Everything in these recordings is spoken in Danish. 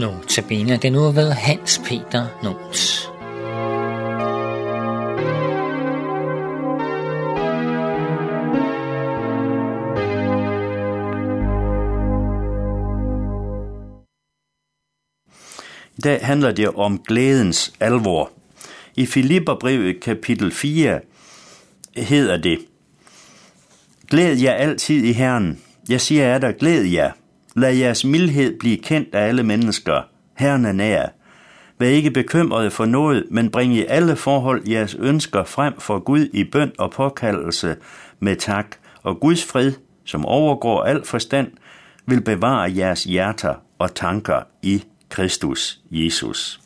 Notabene den nu ved Hans Peter Nons. I dag handler det om glædens alvor. I Filipperbrevet kapitel 4 hedder det, Glæd jer altid i Herren. Jeg siger er der, glæd jer. Lad jeres mildhed blive kendt af alle mennesker. Herren er nær. Vær ikke bekymrede for noget, men bring i alle forhold jeres ønsker frem for Gud i bøn og påkaldelse med tak. Og Guds fred, som overgår al forstand, vil bevare jeres hjerter og tanker i Kristus Jesus.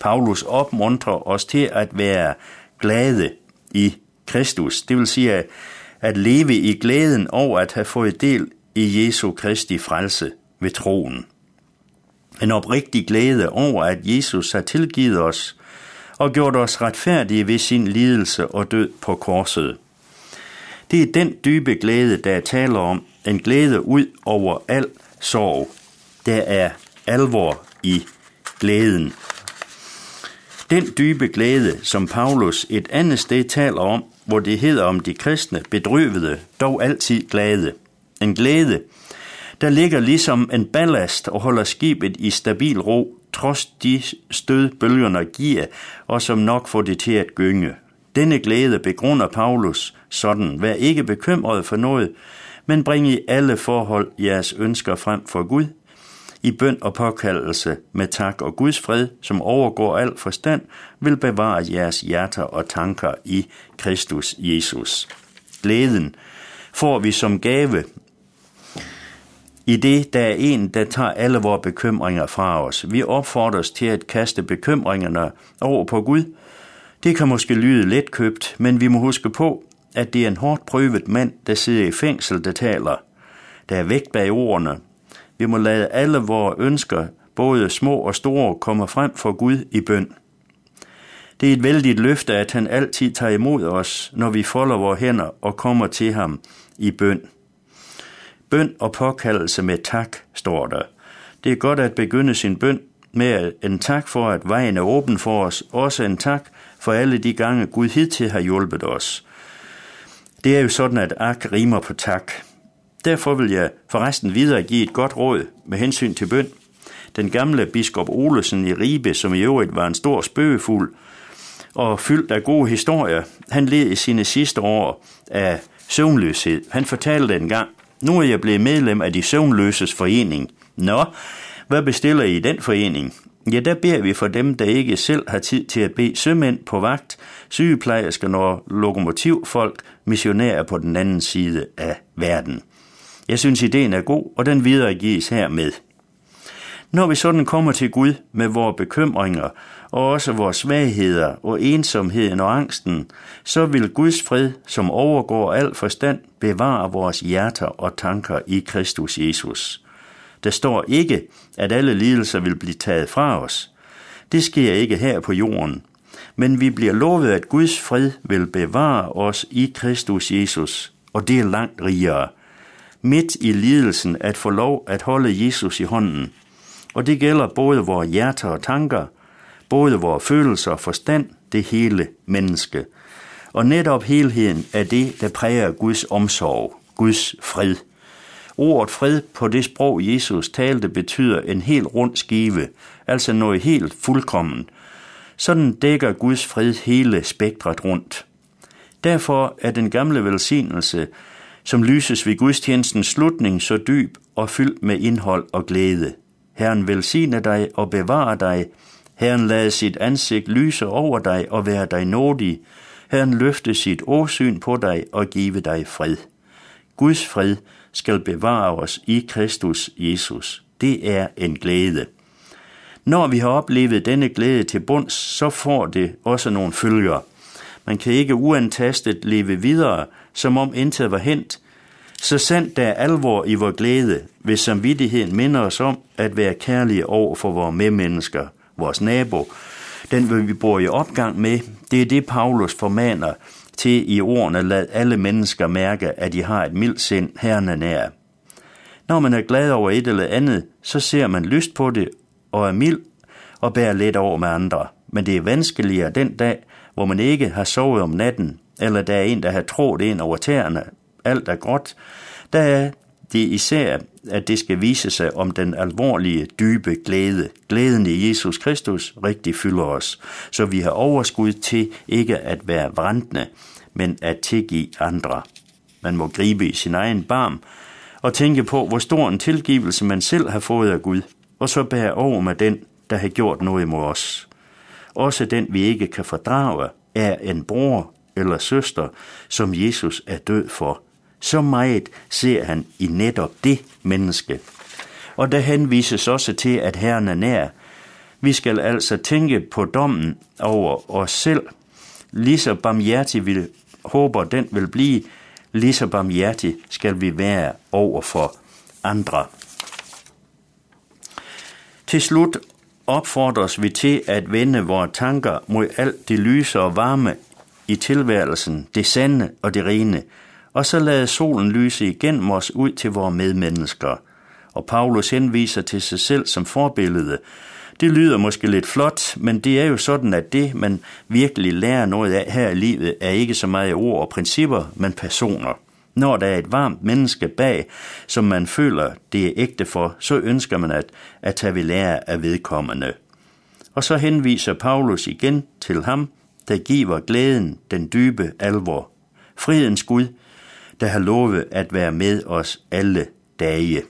Paulus opmuntrer os til at være glade i Kristus. Det vil sige at leve i glæden over at have fået del i Jesu Kristi frelse ved troen. En oprigtig glæde over, at Jesus har tilgivet os og gjort os retfærdige ved sin lidelse og død på korset. Det er den dybe glæde, der taler om, en glæde ud over al sorg. Der er alvor i glæden. Den dybe glæde, som Paulus et andet sted taler om, hvor det hedder om de kristne, bedrøvede, dog altid glade. En glæde, der ligger ligesom en ballast og holder skibet i stabil ro, trods de stød bølgerne giver, og som nok får det til at gynge. Denne glæde begrunder Paulus sådan, vær ikke bekymret for noget, men bring i alle forhold jeres ønsker frem for Gud, i bøn og påkaldelse med tak og Guds fred, som overgår al forstand, vil bevare jeres hjerter og tanker i Kristus Jesus. Glæden får vi som gave i det, der er en, der tager alle vores bekymringer fra os. Vi opfordres til at kaste bekymringerne over på Gud. Det kan måske lyde let købt, men vi må huske på, at det er en hårdt prøvet mand, der sidder i fængsel, der taler. Der er vægt bag ordene, vi må lade alle vores ønsker, både små og store, komme frem for Gud i bøn. Det er et vældigt løfte, at han altid tager imod os, når vi folder vores hænder og kommer til ham i bøn. Bøn og påkaldelse med tak, står der. Det er godt at begynde sin bøn med en tak for, at vejen er åben for os. Også en tak for alle de gange, Gud hidtil har hjulpet os. Det er jo sådan, at ak rimer på tak. Derfor vil jeg forresten videre give et godt råd med hensyn til bøn. Den gamle biskop Olesen i Ribe, som i øvrigt var en stor spøgefuld og fyldt af gode historier, han led i sine sidste år af søvnløshed. Han fortalte en gang, nu er jeg blevet medlem af de søvnløses forening. Nå, hvad bestiller I i den forening? Ja, der beder vi for dem, der ikke selv har tid til at bede sømænd på vagt, sygeplejersker og lokomotivfolk, missionærer på den anden side af verden. Jeg synes, ideen er god, og den videregives hermed. Når vi sådan kommer til Gud med vores bekymringer, og også vores svagheder og ensomheden og angsten, så vil Guds fred, som overgår al forstand, bevare vores hjerter og tanker i Kristus Jesus. Der står ikke, at alle lidelser vil blive taget fra os. Det sker ikke her på jorden. Men vi bliver lovet, at Guds fred vil bevare os i Kristus Jesus, og det er langt rigere midt i lidelsen at få lov at holde Jesus i hånden. Og det gælder både vores hjerter og tanker, både vores følelser og forstand, det hele menneske. Og netop helheden er det, der præger Guds omsorg, Guds fred. Ordet fred på det sprog, Jesus talte, betyder en helt rund skive, altså noget helt fuldkommen. Sådan dækker Guds fred hele spektret rundt. Derfor er den gamle velsignelse, som lyses ved gudstjenestens slutning så dyb og fyldt med indhold og glæde. Herren velsigne dig og bevare dig. Herren lade sit ansigt lyse over dig og være dig nådig. Herren løfte sit åsyn på dig og give dig fred. Guds fred skal bevare os i Kristus Jesus. Det er en glæde. Når vi har oplevet denne glæde til bunds, så får det også nogle følger. Man kan ikke uantastet leve videre, som om intet var hent, så sandt der er alvor i vor glæde, hvis samvittigheden minder os om at være kærlige over for vores medmennesker, vores nabo, den vi bor i opgang med, det er det, Paulus formaner til i ordene, lad alle mennesker mærke, at de har et mildt sind, herren er nær. Når man er glad over et eller andet, så ser man lyst på det, og er mild og bærer let over med andre. Men det er vanskeligere den dag, hvor man ikke har sovet om natten, eller der er en, der har trådt ind over tæerne. Alt er godt. Der er det især, at det skal vise sig om den alvorlige, dybe glæde. Glæden i Jesus Kristus rigtig fylder os, så vi har overskud til ikke at være vrantende, men at tilgive andre. Man må gribe i sin egen barm og tænke på, hvor stor en tilgivelse man selv har fået af Gud, og så bære over med den, der har gjort noget imod os. Også den, vi ikke kan fordrage, er en bror eller søster, som Jesus er død for. Så meget ser han i netop det menneske. Og der henvises også til, at Herren er nær. Vi skal altså tænke på dommen over os selv. Lige så barmhjertig vi håber, den vil blive, lige så barmhjertig skal vi være over for andre. Til slut opfordres vi til at vende vores tanker mod alt det lyse og varme i tilværelsen, det sande og det rene, og så lade solen lyse igennem os ud til vores medmennesker. Og Paulus henviser til sig selv som forbillede. Det lyder måske lidt flot, men det er jo sådan, at det, man virkelig lærer noget af her i livet, er ikke så meget ord og principper, men personer. Når der er et varmt menneske bag, som man føler, det er ægte for, så ønsker man at, at tage ved lære af vedkommende. Og så henviser Paulus igen til ham, der giver glæden den dybe alvor. Fredens Gud, der har lovet at være med os alle dage.